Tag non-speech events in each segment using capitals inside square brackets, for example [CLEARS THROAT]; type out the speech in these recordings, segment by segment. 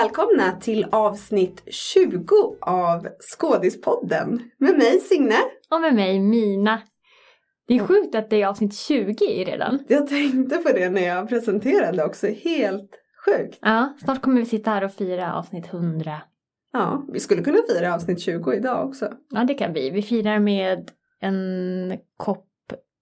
välkomna till avsnitt 20 av Skådispodden med mig Signe. Och med mig Mina. Det är sjukt att det är avsnitt 20 redan. Jag tänkte på det när jag presenterade också, helt sjukt. Ja, snart kommer vi sitta här och fira avsnitt 100. Ja, vi skulle kunna fira avsnitt 20 idag också. Ja, det kan vi. Vi firar med en kopp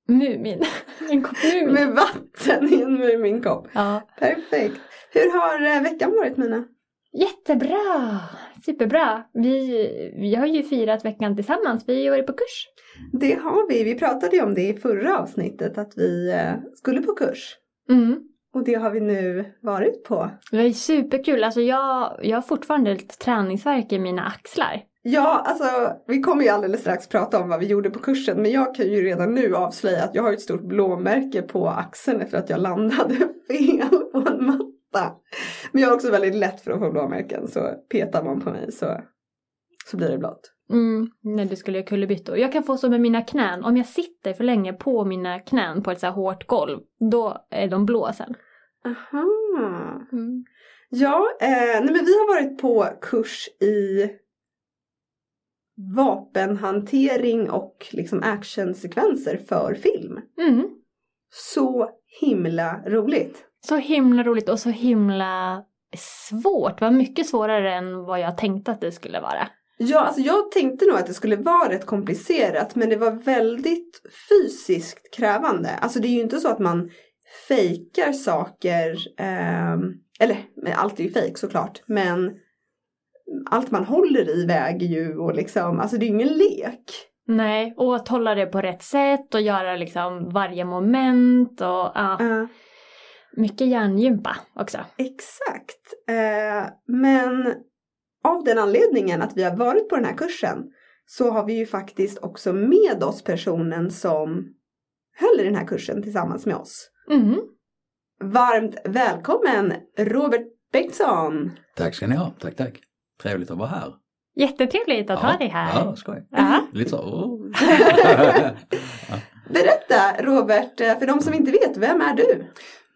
Mumin. [LAUGHS] en kopp Mumin. Med vatten i en Muminkopp. Ja. Perfekt. Hur har eh, veckan varit Mina? Jättebra! Superbra. Vi, vi har ju firat veckan tillsammans. Vi har varit på kurs. Det har vi. Vi pratade ju om det i förra avsnittet att vi eh, skulle på kurs. Mm. Och det har vi nu varit på. Det ju superkul. Alltså jag, jag har fortfarande lite träningsvärk i mina axlar. Ja, alltså vi kommer ju alldeles strax prata om vad vi gjorde på kursen men jag kan ju redan nu avslöja att jag har ett stort blåmärke på axeln efter att jag landade [LAUGHS] fel på en matta. Men jag har också väldigt lätt för att få blåmärken så petar man på mig så, så blir det blått. Mm, nej, det skulle jag kullerbyttor. Jag kan få så med mina knän. Om jag sitter för länge på mina knän på ett så här hårt golv, då är de blå sen. Aha. Mm. Ja, eh, nej men vi har varit på kurs i vapenhantering och liksom actionsekvenser för film. Mm. Så himla roligt. Så himla roligt och så himla svårt. Det var mycket svårare än vad jag tänkte att det skulle vara. Ja, alltså jag tänkte nog att det skulle vara rätt komplicerat men det var väldigt fysiskt krävande. Alltså det är ju inte så att man fejkar saker, ehm, eller allt är ju fejk såklart, men allt man håller i väger ju och liksom, alltså det är ju ingen lek. Nej, och att hålla det på rätt sätt och göra liksom varje moment och ja, Eh, mycket hjärngympa också. exakt. Eh, men av den anledningen att vi har varit på den här kursen så har vi ju faktiskt också med oss personen som höll i den här kursen tillsammans med oss. Mm. Varmt välkommen Robert Bengtsson! Tack ska ni ha, tack tack. Trevligt att vara här. Jättetrevligt att ha dig här. Ja, skoj. Ja. Lite så. [LAUGHS] Oh. Berätta Robert, eh, för de som inte vet, vem är du?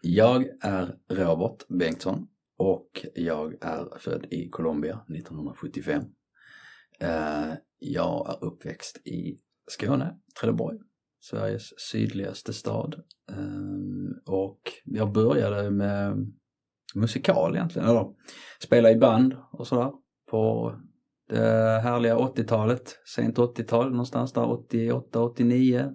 Jag är Robert Bengtsson och jag är född i Colombia 1975. Eh, jag är uppväxt i Skåne, Trelleborg, Sveriges sydligaste stad. Eh, och jag började med musikal egentligen, eller spela i band och sådär på det härliga 80-talet, sent 80-tal någonstans där 88, 89.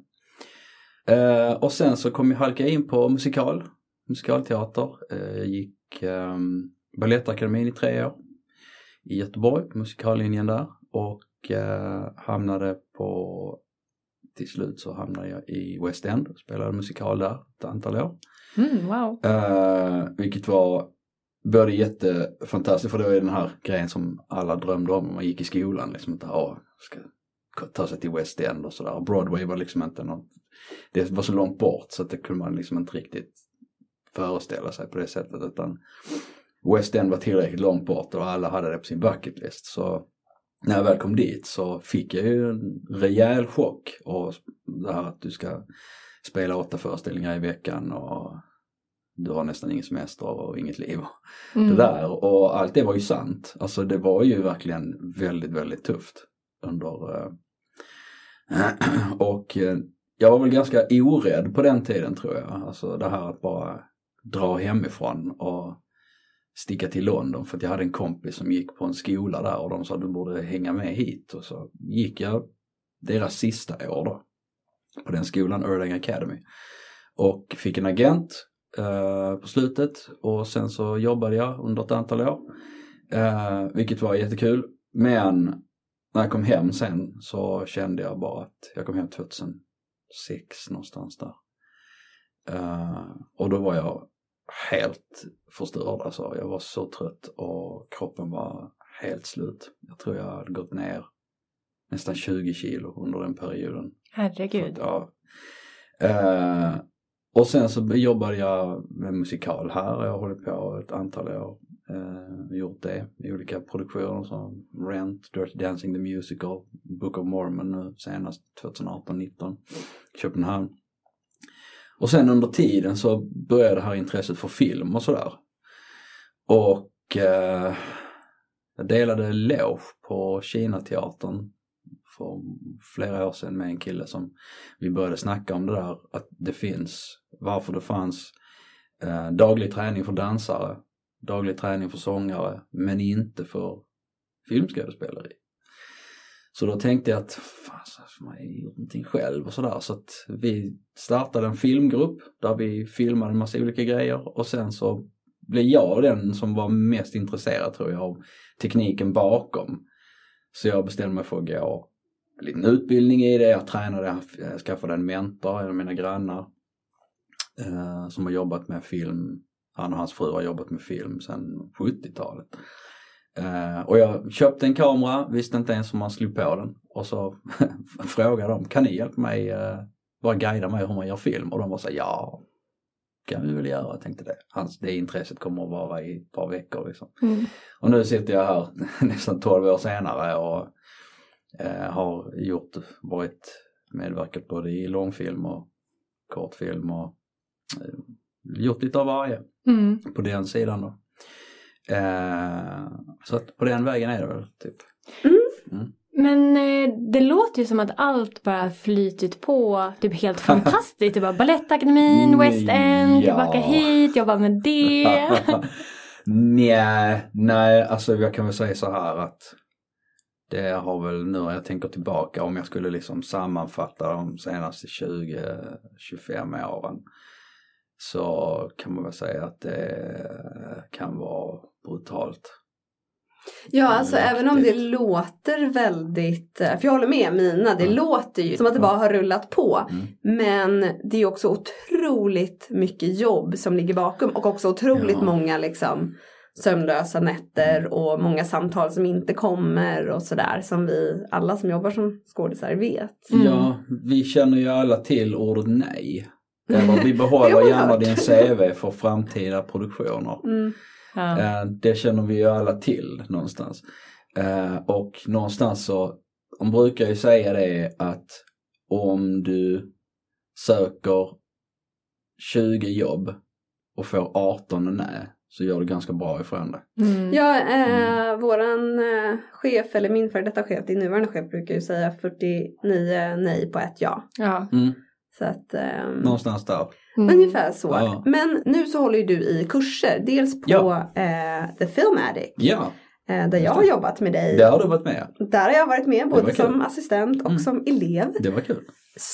Eh, och sen så kom jag halka in på musikal, musikalteater. Eh, jag gick eh, Balettakademin i tre år i Göteborg, på musikallinjen där och eh, hamnade på, till slut så hamnade jag i West End och spelade musikal där ett antal år. Mm, wow. Eh, vilket var både jättefantastiskt för det var den här grejen som alla drömde om när man gick i skolan. Liksom att ah, ska ta sig till West End och sådär. Broadway var liksom inte något, det var så långt bort så att det kunde man liksom inte riktigt föreställa sig på det sättet utan West End var tillräckligt långt bort och alla hade det på sin bucket list. Så när jag väl kom dit så fick jag ju en rejäl chock och det här att du ska spela åtta föreställningar i veckan och du har nästan ingen semester och inget liv. Mm. Det där och allt det var ju sant. Alltså det var ju verkligen väldigt, väldigt tufft under eh, [CLEARS THROAT] och eh, jag var väl ganska orädd på den tiden tror jag. Alltså det här att bara dra hemifrån och sticka till London. För att jag hade en kompis som gick på en skola där och de sa du borde hänga med hit. Och så gick jag deras sista år då på den skolan, Erlang Academy. Och fick en agent eh, på slutet. Och sen så jobbade jag under ett antal år eh, vilket var jättekul. Men när jag kom hem sen så kände jag bara att jag kom hem 2006 någonstans där. Eh, och då var jag helt förstörd alltså. Jag var så trött och kroppen var helt slut. Jag tror jag hade gått ner nästan 20 kilo under den perioden. Herregud. Ja. Eh, och sen så jobbade jag med musikal här. Jag har hållit på ett antal år. Eh, gjort det i olika produktioner som Rent, Dirty Dancing the Musical, Book of Mormon nu senast 2018-19, Köpenhamn. Och sen under tiden så började det här intresset för film och sådär. Och eh, jag delade loge på Kinateatern för flera år sedan med en kille som vi började snacka om det där att det finns, varför det fanns eh, daglig träning för dansare, daglig träning för sångare men inte för filmskådespeleri. Så då tänkte jag att fan, så får man ju gjort någonting själv och sådär så att vi startade en filmgrupp där vi filmade en massa olika grejer och sen så blev jag den som var mest intresserad tror jag av tekniken bakom. Så jag bestämde mig för att gå en liten utbildning i det, jag tränade, jag skaffade en mentor, en av mina grannar eh, som har jobbat med film, han och hans fru har jobbat med film sedan 70-talet. Uh, och jag köpte en kamera, visste inte ens hur man slog på den. Och så [LAUGHS] frågade de, kan ni hjälpa mig, uh, bara guida mig hur man gör film? Och de var så ja, kan vi väl göra, jag tänkte det. Hans, det intresset kommer att vara i ett par veckor liksom. Mm. Och nu sitter jag här [LAUGHS] nästan 12 år senare och uh, har gjort, varit medverkat både i långfilm och kortfilm och gjort lite av varje Mm. på den sidan då. Eh, så att på den vägen är det väl typ. Men eh, det låter ju som att allt bara flytit på typ helt [LAUGHS] fantastiskt. Det bara Balettakademin, Mm, West End, ja. tillbaka hit, jobba med det. [LAUGHS] nej, nej, alltså jag kan väl säga så här att det har väl nu när jag tänker tillbaka om jag skulle liksom sammanfatta de senaste 20-25 åren så kan man väl säga att det kan vara brutalt. Ja, alltså Mäktigt. även om det låter väldigt, eh, för jag håller med Mina, det Mm. låter ju som att det bara har rullat på. Mm. Men det är också otroligt mycket jobb som ligger bakom och också otroligt Ja. många liksom sömnlösa nätter och många samtal som inte kommer och sådär som vi alla som jobbar som skådisar vet. Mm. Ja, vi känner ju alla till ordet nej. Eller vi behåller [LAUGHS] gärna din CV för framtida produktioner. Mm. Ja. Eh, Det känner vi ju alla till någonstans. Eh, Och någonstans så, de brukar ju säga det att om du söker 20 jobb och får 18 nej så gör du ganska bra ifrån det. Mm. Ja, eh, våran eh, chef, eller min före detta chef, din nuvarande chef brukar ju säga 49 nej på ett ja. Ja. Mm, Så att, ehm, någonstans där. Mm. Ungefär så. Ja. Men nu så håller ju du i kurser. Dels på Ja. eh, The Film Addict. Ja, Eh, där jag har jobbat med dig. där har du varit med. Där har jag varit med både som assistent och Mm. som elev. Det var kul.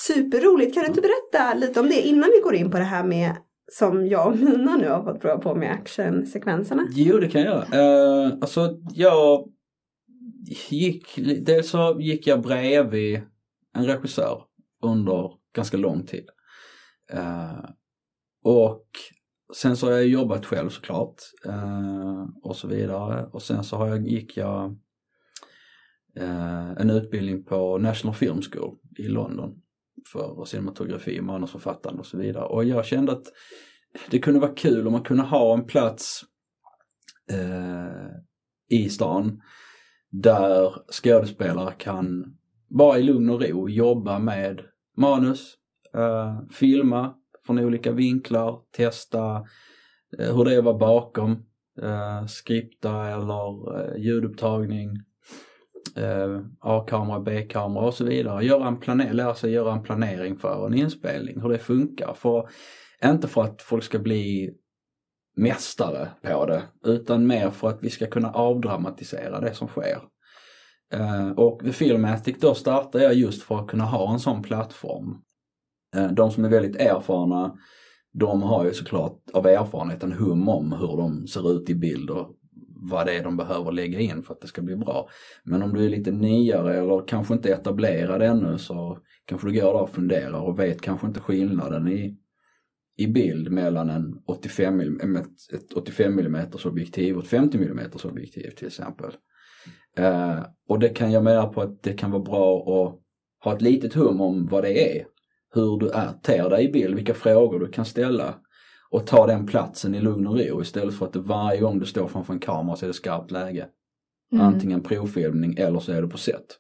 Superroligt. Kan du inte berätta lite om det innan vi går in på det här med som jag och Mina nu har fått prova på med actionsekvenserna? Jo, det kan jag göra. Uh, alltså, jag gick, dels så gick jag bredvid en regissör under ganska lång tid. Eh, och sen så har jag jobbat själv såklart eh, och så vidare. Och sen så har jag, gick jag eh, en utbildning på National Film School i London för cinematografi, manusförfattande och så vidare. Och jag kände att det kunde vara kul om man kunde ha en plats eh, i stan där skådespelare kan bara i lugn och ro jobba med manus, eh, filma från olika vinklar, testa eh, hur det är att vara bakom, eh, skripta eller eh, ljudupptagning, eh, A-kamera, B-kamera och så vidare. Göra en plane- lära sig göra en planering för en inspelning, hur det funkar. För, inte för att folk ska bli mästare på det utan mer för att vi ska kunna avdramatisera det som sker. Eh, och The Filmatic då startade jag just för att kunna ha en sån plattform. Eh, de som är väldigt erfarna de har ju såklart av erfarenhet en hum om hur de ser ut i bild och vad det är de behöver lägga in för att det ska bli bra. Men om du är lite nyare eller kanske inte etablerad ännu så kanske du går där och funderar och vet kanske inte skillnaden i, i bild mellan en 85 mm, ett, ett 85 mm objektiv och ett 50 mm objektiv till exempel. Eh, och det kan jag mena på att det kan vara bra att ha ett litet hum om vad det är. Hur du är, ter dig i bild, vilka frågor du kan ställa och ta den platsen i lugn och ro istället för att det varje gång du står framför en kamera så är det skarpt läge. Mm. Antingen provfilmning eller så är du på set.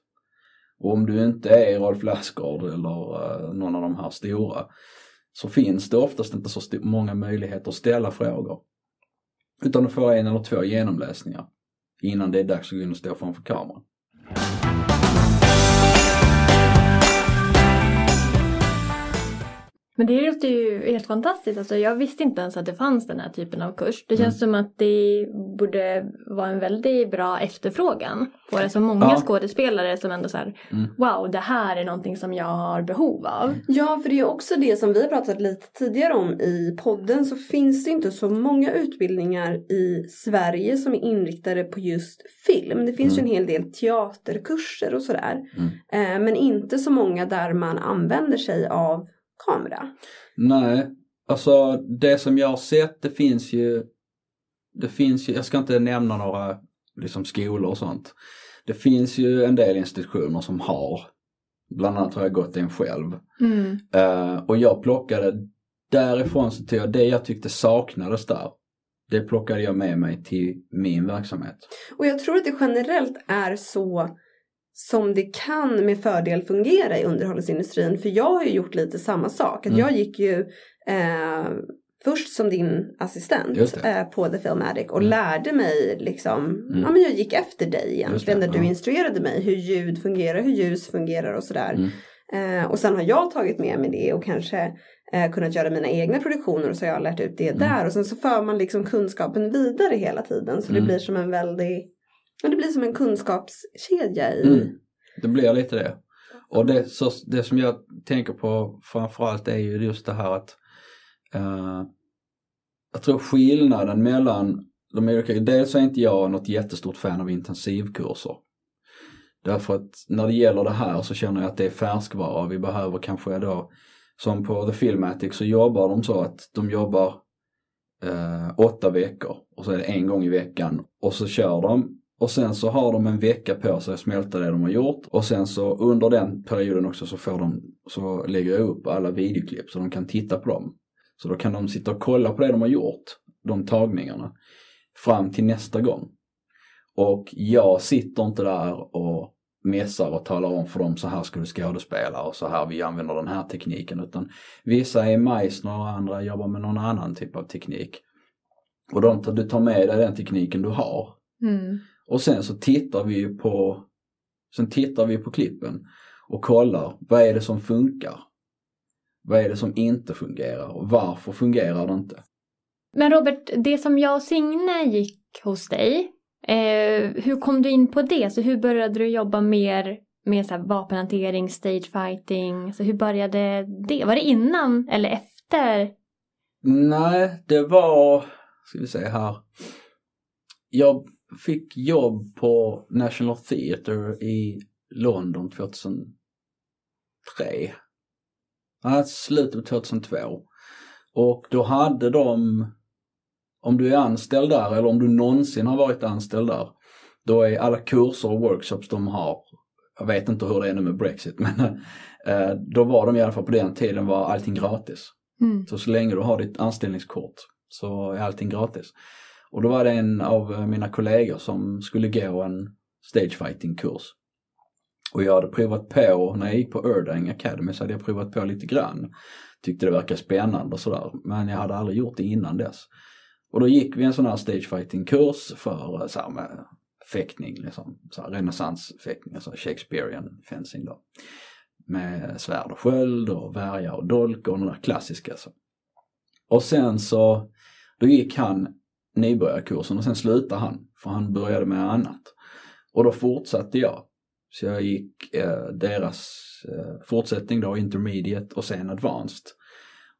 Och om du inte är Rolf Lassgård eller eh, någon av de här stora så finns det oftast inte så många möjligheter att ställa frågor. Utan du får en eller två genomläsningar innan det är dags att gå in och stå framför kameran. Men det låter ju helt fantastiskt. Alltså, jag visste inte ens att det fanns den här typen av kurs. Det känns som att det borde vara en väldigt bra efterfrågan på det. Så många Ja. skådespelare som ändå så här, Mm. wow, det här är någonting som jag har behov av. Ja, för det är också det som vi har pratat lite tidigare om i podden så finns det inte så många utbildningar i Sverige som är inriktade på just film. Det finns ju en hel del teaterkurser och sådär. Mm. Eh, men inte så många där man använder sig av kamera. Nej, alltså det som jag har sett det finns ju, det finns ju, jag ska inte nämna några liksom skolor och sånt. Det finns ju en del institutioner som har, bland annat har jag gått en själv. Mm. Eh, och jag plockade, därifrån så tog jag det jag tyckte saknades där. Det plockade jag med mig till min verksamhet. Och jag tror att det generellt är så som det kan med fördel fungera i underhållningsindustrin. För jag har ju gjort lite samma sak. Mm. Jag gick ju eh, först som din assistent eh, på The Filmatic och Mm. lärde mig liksom, Mm. ja men jag gick efter dig egentligen. Där du ja. instruerade mig hur ljud fungerar, hur ljus fungerar och sådär. Mm. Eh, och sen har jag tagit med mig det och kanske eh, kunnat göra mina egna produktioner och så har jag lärt ut det Mm. där. Och sen så för man liksom kunskapen vidare hela tiden. Så det Mm. blir som en väldig, det blir som en kunskapskedja i. Mm. Det blir lite det. Och det, så, det som jag tänker på framförallt är ju just det här att eh, jag tror skillnaden mellan de olika, dels är inte jag något jättestort fan av intensivkurser. Därför att när det gäller det här så känner jag att det är färskvara. Vi behöver kanske då, som på The Filmatic så jobbar de så att de jobbar eh, åtta veckor och så är det en gång i veckan och så kör de och sen så har de en vecka på sig att smälta det de har gjort och sen så under den perioden också så får de, så lägger jag upp alla videoklipp så de kan titta på dem. Så då kan de sitta och kolla på det de har gjort, de tagningarna, fram till nästa gång. Och jag sitter inte där och mässar och talar om för dem så här ska du skådespela och så här vi använder den här tekniken utan vissa är Meissner och andra jobbar med någon annan typ av teknik. Och de, du tar med dig den tekniken du har Mm och sen så tittar vi ju på Sen tittar vi på klippen och kollar vad är det som funkar? Vad är det som inte fungerar och varför fungerar det inte? Men Robert, det som jag och Signe gick hos dig, eh, hur kom du in på det? Så hur började du jobba mer med så här vapenhantering, stage fighting? Så hur började det? Var det innan eller efter? Nej, det var, ska vi se här. Jag fick jobb på National Theatre i London 2003. Ja, slutet på 2002. Och då hade de, om du är anställd där eller om du någonsin har varit anställd där, då är alla kurser och workshops de har, jag vet inte hur det är nu med Brexit, [LAUGHS] men eh, då var de i alla fall på den tiden var allting gratis. Mm. Så så länge du har ditt anställningskort så är allting gratis. Och då var det en av eh, mina kollegor som skulle gå en stagefighting-kurs. Och jag hade provat på, när jag gick på Erdang Academy så hade jag provat på lite grann. Tyckte det verkade spännande och sådär. Men jag hade aldrig gjort det innan dess. Och då gick vi en sån här stagefighting-kurs för eh, så här med fäktning, liksom, så här renässansfäktning, alltså Shakespearean fencing då. Med svärd och sköld och värja och dolk och de där klassiska. Så. Och sen så, då gick han nybörjarkursen och sen slutade han för han började med annat. Och då fortsatte jag. Så jag gick eh, deras eh, fortsättning då, intermediate och sen advanced.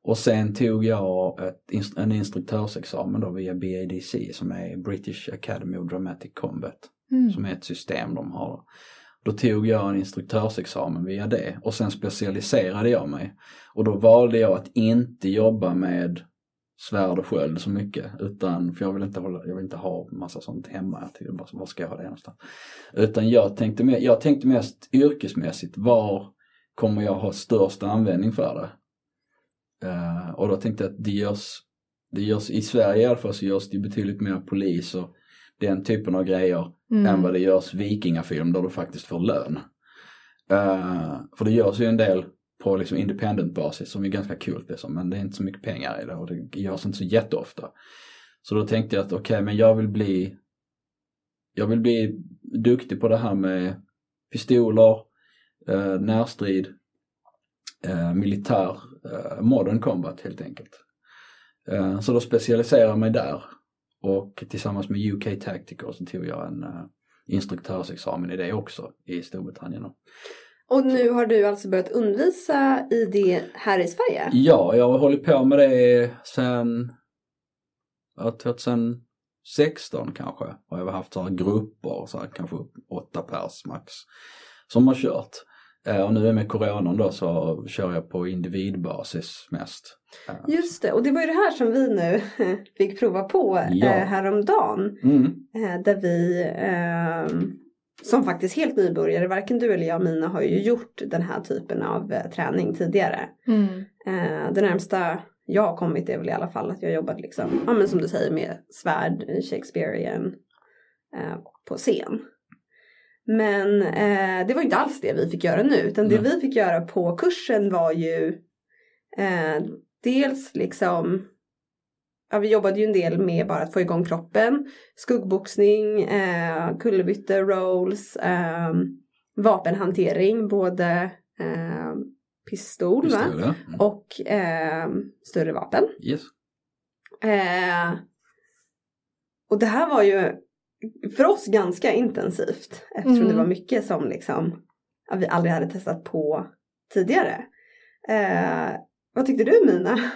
Och sen tog jag ett, en instruktörsexamen då via BADC som är British Academy of Dramatic Combat. Mm. Som är ett system de har. Då tog jag en instruktörsexamen via det och sen specialiserade jag mig. Och då valde jag att inte jobba med svärd och sköld så mycket utan för jag vill inte, hålla, jag vill inte ha massa sånt hemma. Jag tycker bara, var ska jag ha det någonstans? Utan jag tänkte, jag tänkte mest yrkesmässigt, var kommer jag ha störst användning för det? Eh, och då tänkte jag att det görs, det görs, i Sverige i alla fall så görs det betydligt mer polis och den typen av grejer Mm. än vad det görs vikingafilm där du faktiskt får lön. Eh, för det görs ju en del på liksom independent basis som är ganska kul liksom, men det är inte så mycket pengar i det och det görs inte så jätteofta. Så då tänkte jag att okej, okay, men jag vill bli jag vill bli duktig på det här med pistoler, eh, närstrid, eh, militär, eh, modern combat helt enkelt. Eh, så då specialiserade jag mig där och tillsammans med UK Tactical så tog jag en eh, instruktörsexamen i det också i Storbritannien. Och nu har du alltså börjat undervisa i det här i Sverige? Ja, jag har hållit på med det ja, 2016 kanske. Och jag har haft så här grupper, så här, kanske åtta pers max, som har kört. Eh, och nu med coronan då så kör jag på individbasis mest. Just det, och det var ju det här som vi nu [LAUGHS] fick prova på ja. eh, häromdagen. Mm. Eh, där vi eh, som faktiskt helt nybörjare, varken du eller jag Mina har ju gjort den här typen av eh, träning tidigare. Mm. Eh, det närmsta jag har kommit är väl i alla fall att jag jobbat liksom, ja men som du säger med svärd, Shakespearean eh, på scen. Men eh, det var inte alls det vi fick göra nu utan det vi fick göra på kursen var ju eh, dels liksom Ja, vi jobbade ju en del med bara att få igång kroppen, skuggboxning, eh, kullerbyte, rolls, eh, vapenhantering, både eh, pistol, pistol ja. mm. och eh, större vapen. Yes. Eh, och det här var ju för oss ganska intensivt eftersom mm. det var mycket som liksom vi aldrig hade testat på tidigare. Eh, vad tyckte du Mina?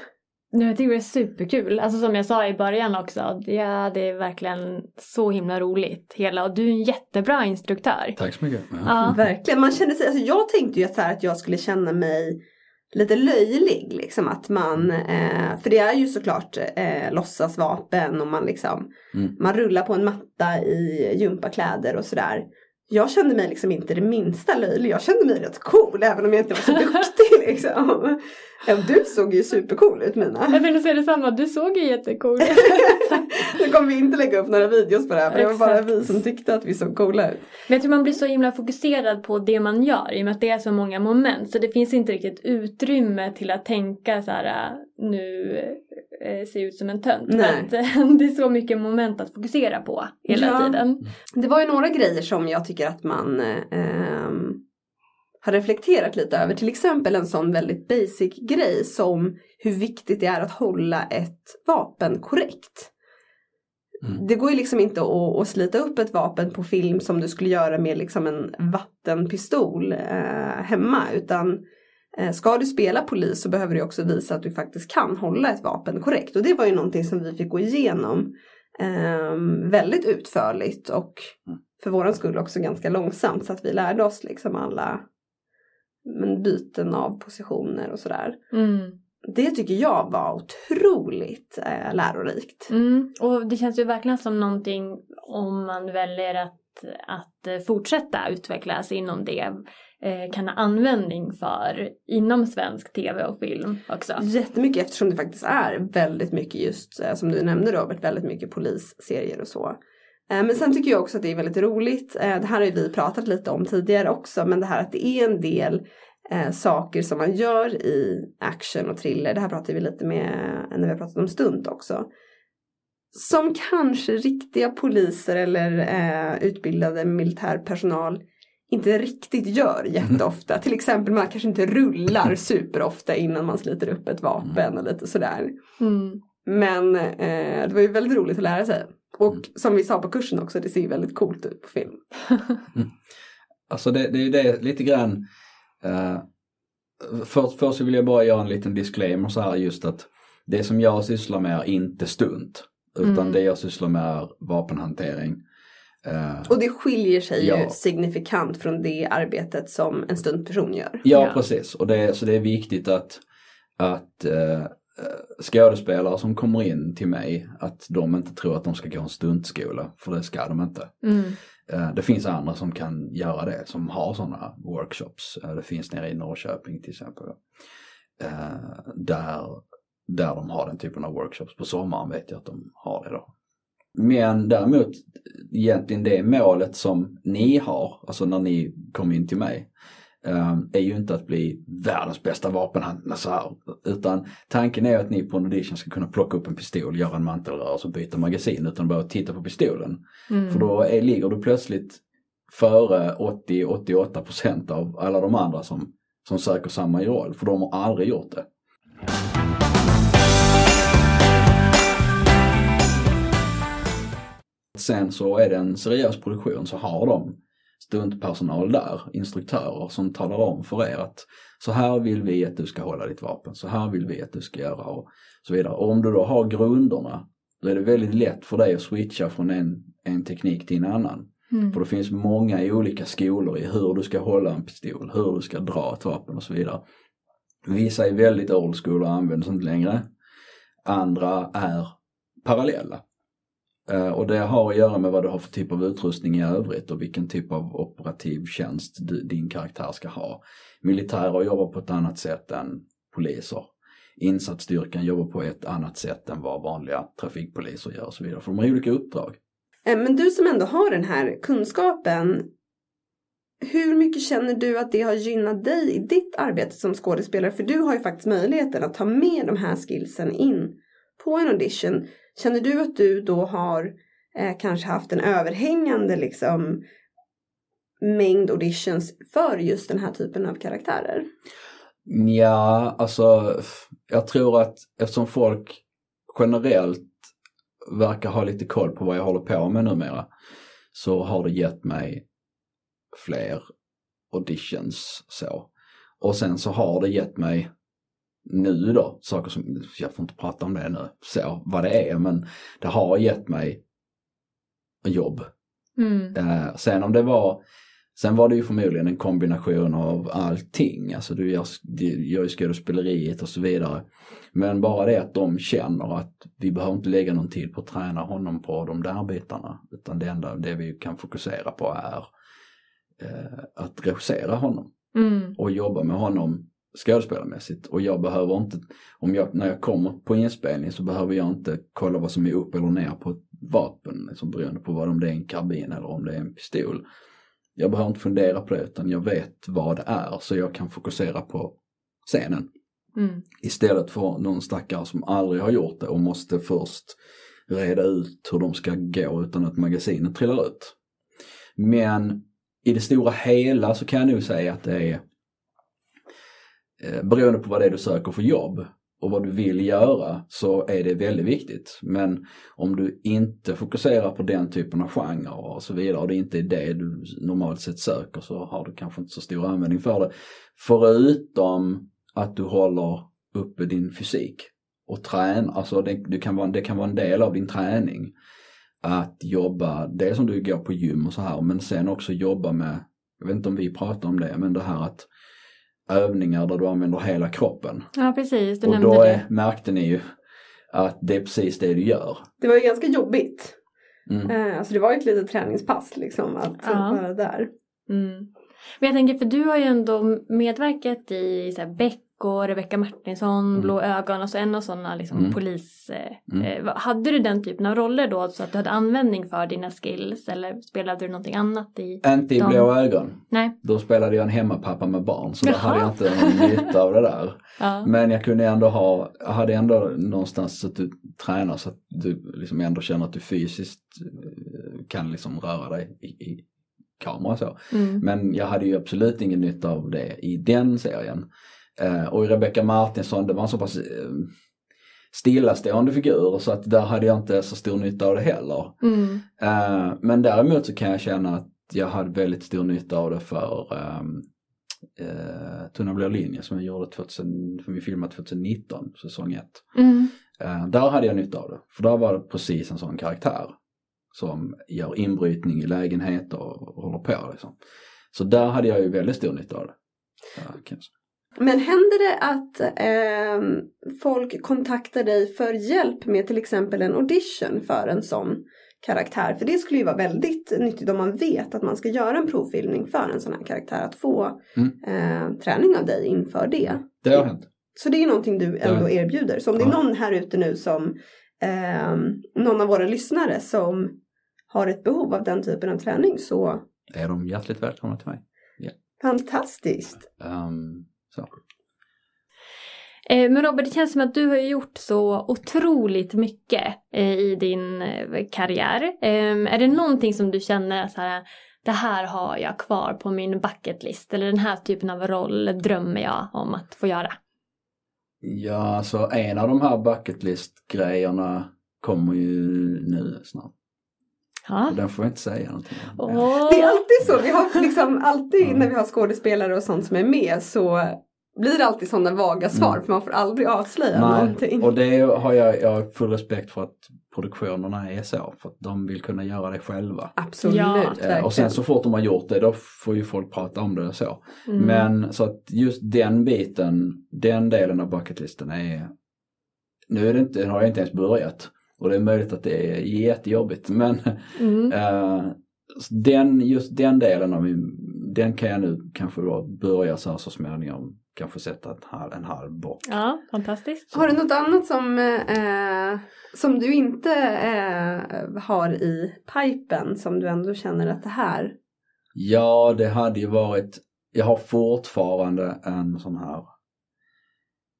Jag tycker det är superkul. Alltså som jag sa i början också. Ja, det är verkligen så himla roligt. Hela, och du är en jättebra instruktör. Tack så mycket. Ja. ja. [LAUGHS] Verkligen. Man känner sig, alltså jag tänkte ju att, så här, att jag skulle känna mig lite löjlig. Liksom att man, eh, för det är ju såklart eh, låtsasvapen och man liksom, mm. man rullar på en matta i gympakläder och sådär. Jag kände mig liksom inte det minsta löjlig. Jag kände mig rätt cool även om jag inte var så [LAUGHS] duktig liksom. Du såg ju supercool ut Mina. Jag tänkte säga detsamma, du såg ju jättecool ut. [LAUGHS] nu kommer vi inte lägga upp några videos på det här för det var bara vi som tyckte att vi såg coola ut. Men jag tror man blir så himla fokuserad på det man gör i och med att det är så många moment. Så det finns inte riktigt utrymme till att tänka så här nu eh, se ut som en tönt. Nej. [LAUGHS] det är så mycket moment att fokusera på hela ja. tiden. Det var ju några grejer som jag tycker att man eh, har reflekterat lite över. Till exempel en sån väldigt basic grej som hur viktigt det är att hålla ett vapen korrekt. Mm. Det går ju liksom inte att, att, slita upp ett vapen på film som du skulle göra med liksom en vattenpistol eh, hemma utan eh, ska du spela polis så behöver du också visa att du faktiskt kan hålla ett vapen korrekt och det var ju någonting som vi fick gå igenom eh, väldigt utförligt och mm. för våran skull också ganska långsamt så att vi lärde oss liksom alla men byten av positioner och sådär. Mm. Det tycker jag var otroligt eh, lärorikt. Mm. Och det känns ju verkligen som någonting om man väljer att, att eh, fortsätta utvecklas inom det eh, Eh, kan ha användning för inom svensk tv och film också. Jättemycket eftersom det faktiskt är väldigt mycket just eh, som du nämnde Robert, väldigt mycket polisserier och så. Eh, men sen tycker jag också att det är väldigt roligt, det här har ju vi pratat lite om tidigare också, men det här att det är en del saker som man gör i action och thriller, det här pratade vi lite med när vi har pratat om stunt också. Som kanske riktiga poliser eller eh, utbildade militärpersonal inte riktigt gör jätteofta. Till exempel man kanske inte rullar superofta innan man sliter upp ett vapen och lite sådär. Mm. Men eh, det var ju väldigt roligt att lära sig. Och mm. som vi sa på kursen också, det ser väldigt coolt ut på film. [LAUGHS] mm. Alltså det, det är ju det lite grann. Uh, först, först vill jag bara göra en liten disclaimer så här just att det som jag sysslar med är inte stunt. Utan mm. det jag sysslar med är vapenhantering. Uh, och det skiljer sig ja. ju signifikant från det arbetet som en stuntperson gör. Ja, ja. precis. Och det, så det är viktigt att, att uh, Eh, skådespelare som kommer in till mig att de inte tror att de ska gå en stuntskola, för det ska de inte. Mm. Eh, det finns andra som kan göra det, som har sådana workshops. Eh, det finns nere i Norrköping till exempel. Där, där de har den typen av workshops. På sommaren vet jag att de har det då. Men däremot egentligen det målet som ni har, alltså när ni kom in till mig, eh, är ju inte att bli världens bästa vapenhandlare så här. Utan tanken är att ni på en audition ska kunna plocka upp en pistol, göra en mantelrörelse och byta magasin utan bara titta på pistolen. Mm. För då är, ligger du plötsligt före 80-88% av alla de andra som, som söker samma roll. För de har aldrig gjort det. Sen så är det en seriös produktion så har de stuntpersonal där, instruktörer som talar om för er att så här vill vi att du ska hålla ditt vapen, så här vill vi att du ska göra och så vidare. Och om du då har grunderna då är det väldigt lätt för dig att switcha från en, en teknik till en annan. Mm. För det finns många olika skolor i hur du ska hålla en pistol, hur du ska dra ett vapen och så vidare. Vissa är väldigt old school och används inte längre. Andra är parallella. Eh, och det har att göra med vad du har för typ av utrustning i övrigt och vilken typ av operativ tjänst du, din karaktär ska ha. Militärer jobbar på ett annat sätt än poliser. Insatsstyrkan jobbar på ett annat sätt än vad vanliga trafikpoliser gör och så vidare. För de har olika uppdrag. Eh, men du som ändå har den här kunskapen. Hur mycket känner du att det har gynnat dig i ditt arbete som skådespelare? För du har ju faktiskt möjligheten att ta med de här skillsen in på en audition. Känner du att du då har eh, kanske haft en överhängande liksom mängd auditions för just den här typen av karaktärer? Ja, alltså jag tror att eftersom folk generellt verkar ha lite koll på vad jag håller på med numera så har det gett mig fler auditions så. Och sen så har det gett mig nu då, saker som, jag får inte prata om det nu, så vad det är, men det har gett mig jobb. Mm. Eh, sen om det var, sen var det ju förmodligen en kombination av allting. Alltså du gör, du gör ju skådespeleriet och så vidare. Men bara det att de känner att vi behöver inte lägga någon tid på att träna honom på de där bitarna. Utan det enda det vi kan fokusera på är eh, att regissera honom Mm. och jobba med honom skådespelarmässigt. Och jag behöver inte, om jag, när jag kommer på inspelning så behöver jag inte kolla vad som är upp eller ner på ett vapen. Liksom beroende på vad om det är en karbin eller om det är en pistol. Jag behöver inte fundera på det utan jag vet vad det är så jag kan fokusera på scenen. Mm. Istället för någon stackare som aldrig har gjort det och måste först reda ut hur de ska gå utan att magasinet trillar ut. Men i det stora hela så kan jag nog säga att det är Eh, beroende på vad det är du söker för jobb och vad du vill göra så är det väldigt viktigt. Men om du inte fokuserar på den typen av genre och så vidare och det inte är det du normalt sett söker så har du kanske inte så stor användning för det. Förutom att du håller uppe din fysik och tränar, alltså det, du kan vara, det kan vara en del av din träning. Att jobba, dels om du går på gym och så här, men sen också jobba med, jag vet inte om vi pratar om det, men det här att övningar där du använder hela kroppen. Ja precis, du och nämnde då det. är, märkte ni ju att det är precis det du gör. Det var ju ganska jobbigt. Mm. Eh, alltså det var ju ett litet träningspass liksom att Ja. vara där. Mm. Men jag tänker, för du har ju ändå medverkat i så här, Beck och Rebecca Martinsson, Mm. Blå ögon, alltså en av sådana liksom, Mm. polis... Eh, Mm. eh, hade du den typen av roller då så att du hade användning för dina skills eller spelade du någonting annat i? Inte i De- blå ögon. Nej. Då spelade jag en hemmapappa med barn så då Jaha. hade jag inte någon [LAUGHS] nytta av det där. Ja. Men jag kunde ändå ha, jag hade ändå någonstans så att du tränar så att du liksom ändå känner att du fysiskt eh, kan liksom röra dig i, i kamera så. Mm. Men jag hade ju absolut ingen nytta av det i den serien. Eh, och i Rebecca Martinsson, det var en så pass eh, stillastående figur så att där hade jag inte så stor nytta av det heller. Mm. Eh, men däremot så kan jag känna att jag hade väldigt stor nytta av det för um, uh, Tunna blå linje som jag gjorde 2000, som vi filmade 2019, säsong 1. Mm. Eh, där hade jag nytta av det, för där var det precis en sån karaktär som gör inbrytning i lägenheter och håller på liksom. Så där hade jag ju väldigt stor nytta av det. Säga. Men händer det att ehm, folk kontaktar dig för hjälp med till exempel en audition för en sån karaktär? För det skulle ju vara väldigt nyttigt om man vet att man ska göra en provfilmning för en sån här karaktär. Att få Mm. eh, träning av dig inför det. Det har hänt. Så det är någonting du ändå erbjuder. Så om det är någon här ute nu som ehm, någon av våra lyssnare som har ett behov av den typen av träning så Är de hjärtligt välkomna till mig? Fantastiskt. Ehm, så. Eh, Men Robert, det känns som att du har gjort så otroligt mycket eh, i din eh, karriär. Eh, Är det någonting som du känner så här, det här har jag kvar på min bucketlist eller den här typen av roll drömmer jag om att få göra? Ja, så en av de här bucket list grejerna kommer ju nu snart. Ja. Den får jag inte säga någonting om. Åh. Det är alltid så. Vi har liksom alltid när vi har skådespelare och sånt som är med så blir det alltid sådana vaga svar för man får aldrig avslöja någonting. Nej, och det har jag, jag har full respekt för att produktionerna är så. För att de vill kunna göra det själva. Absolut, Ja. Eh, Och sen så fort de har gjort det då får ju folk prata om det och så. Mm. Men så att just den biten, den delen av bucketlisten är Nu är det inte, har jag inte ens börjat. Och det är möjligt att det är jättejobbigt men Mm. [LAUGHS] eh, den, just den delen av min, den kan jag nu kanske då börja så här så småningom kanske sätta halv- en halv bort. Ja, fantastiskt. Har du något annat som, eh, som du inte eh, har i pipen som du ändå känner att det här Ja, det hade ju varit, jag har fortfarande en sån här,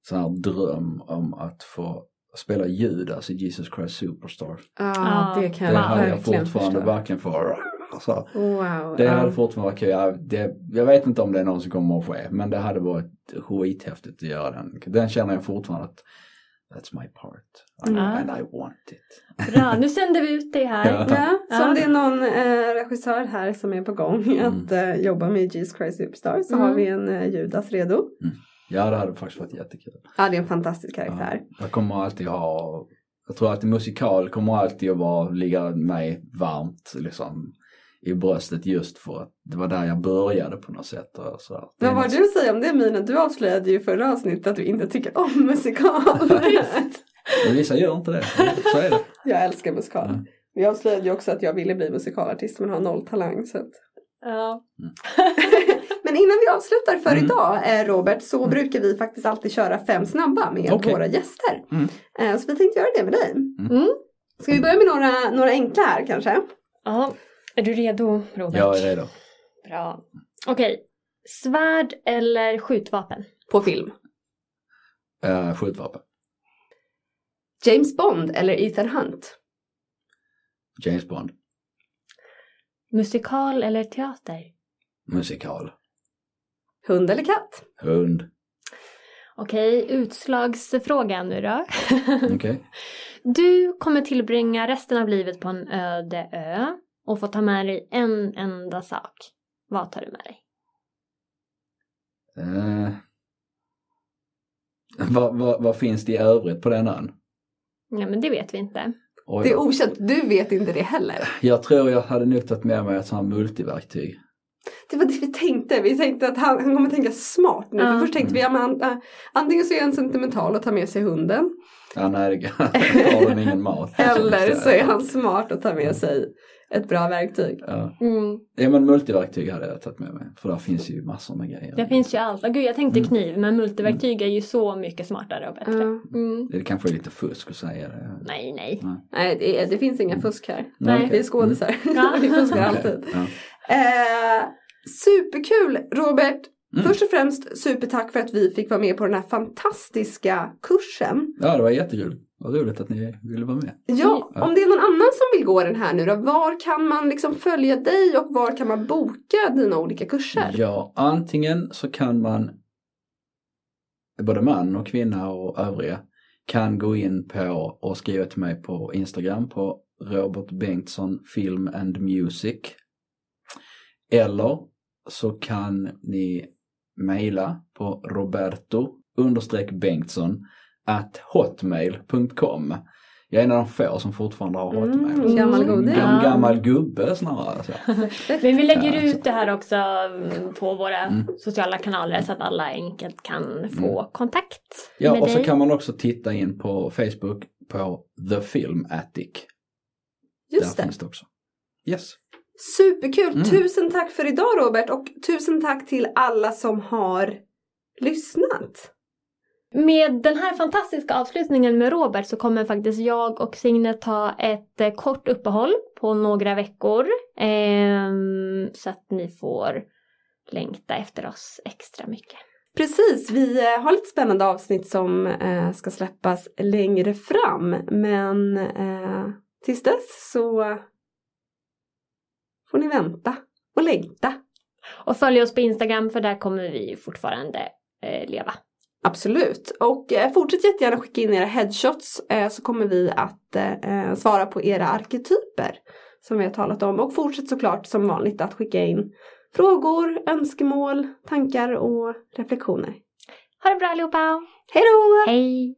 sån här dröm om att få spela Judas i Jesus Christ Superstar. Ja, Ja, det kan Det jag hade jag verkligen fortfarande förstå. verkligen för. Alltså, Wow. det hade fortfarande varit kul. Jag, det, jag vet inte om det är någon som kommer att ske, men det hade varit skithäftigt att göra den. Den känner jag fortfarande att that's my part. Mm. And I want it. Bra, nu sänder vi ut det här. Ja. Ja, så om det är någon eh, regissör här som är på gång [LAUGHS] att eh, jobba med Jesus Christ Superstar så Mm. har vi en eh, Judas redo. Ja, det hade faktiskt varit jättekul. Ja, det är en fantastisk karaktär. Ja, jag kommer alltid ha, jag tror att musikal kommer alltid att vara, ligga mig varmt liksom i bröstet just för att det var där jag började på något sätt. Och så. Vad har något- du säga om det Mina? Du avslöjade ju i förra avsnittet att du inte tycker om [LAUGHS] musikal. Men vissa gör inte det, så är det. jag älskar musikal. Mm. Vi avslöjade ju också att jag ville bli musikalartist men har noll talang. Så att... Ja. [LAUGHS] Men innan vi avslutar för Mm. idag eh, Robert så brukar vi faktiskt alltid köra fem snabba med Okej. våra gäster. Mm. Eh, så vi tänkte göra det med dig. Mm. Ska vi börja med några, några enkla här kanske? ja. Är du redo Robert? Jag är redo. Bra. Okej. Svärd eller skjutvapen? På film. Uh, skjutvapen. James Bond eller Ethan Hunt? James Bond. Musikal eller teater? Musikal. Hund eller katt? Hund. Okej, utslagsfrågan nu då. [LAUGHS] Okej. Du kommer tillbringa resten av livet på en öde ö och få ta med dig en enda sak. Vad tar du med dig? Eh, vad, vad, vad finns det i övrigt på den ön? Ja, men det vet vi inte. Oj Det är okänt, du vet inte det heller. jag tror jag hade nog tagit med mig ett sånt här multiverktyg. Det var det vi tänkte. Vi tänkte att han, han kommer tänka smart nu. Ja. För först tänkte vi att han, äh, antingen så är han sentimental och tar med sig hunden. Ja, nej, det [LAUGHS] har ingen mat. Eller så är han smart och tar med sig ett bra verktyg. Ja. Mm. ja, men multiverktyg hade jag tagit med mig. För där finns ju massor med grejer. Det finns ju allt. Ah, Gud, jag tänkte Mm. kniv, men multiverktyg är ju så mycket smartare och bättre. Mm. Det kanske är lite fusk att säga det. Nej, nej. Nej, det, är, det finns inga fusk här. Nej. Vi är skådisar. Ja. [LAUGHS] vi fuskar alltid. Ja. Eh, superkul Robert! Mm. Först och främst supertack för att vi fick vara med på den här fantastiska kursen. ja, det var jättekul. Vad roligt att ni ville vara med. Ja, Ja. om det är någon annan som vill gå den här nu då, var kan man liksom följa dig och var kan man boka dina olika kurser? Ja, antingen så kan man, både man och kvinna och övriga, kan gå in på och skriva till mig på Instagram på Robert Bengtsson Film and Music. Eller så kan ni mejla på roberto understreck Bengtsson at hotmail.com. Jag är en av de få som fortfarande har hotmail. Mm, gammal goding. Gam, gammal gubbe snarare. Så. [LAUGHS] Men vi lägger Ja, ut det här också mm, på våra Mm. sociala kanaler så att alla enkelt kan få kontakt Ja, med och så dig. kan man också titta in på Facebook på The Film Attic. Just Där det. finns det också. Yes. Superkul! Mm. Tusen tack för idag Robert och tusen tack till alla som har lyssnat. Med den här fantastiska avslutningen med Robert så kommer faktiskt jag och Signe ta ett eh, kort uppehåll på några veckor. Ehm, så att ni får längta efter oss extra mycket. Precis, vi eh, har lite spännande avsnitt som eh, ska släppas längre fram. Men eh, tills dess så får ni vänta och längta. Och följ oss på Instagram för där kommer vi fortfarande eh, leva. Absolut. Och eh, fortsätt jättegärna skicka in era headshots eh, så kommer vi att eh, svara på era arketyper som vi har talat om. Och fortsätt såklart som vanligt att skicka in frågor, önskemål, tankar och reflektioner. Ha det bra allihopa! Hej då! Hej!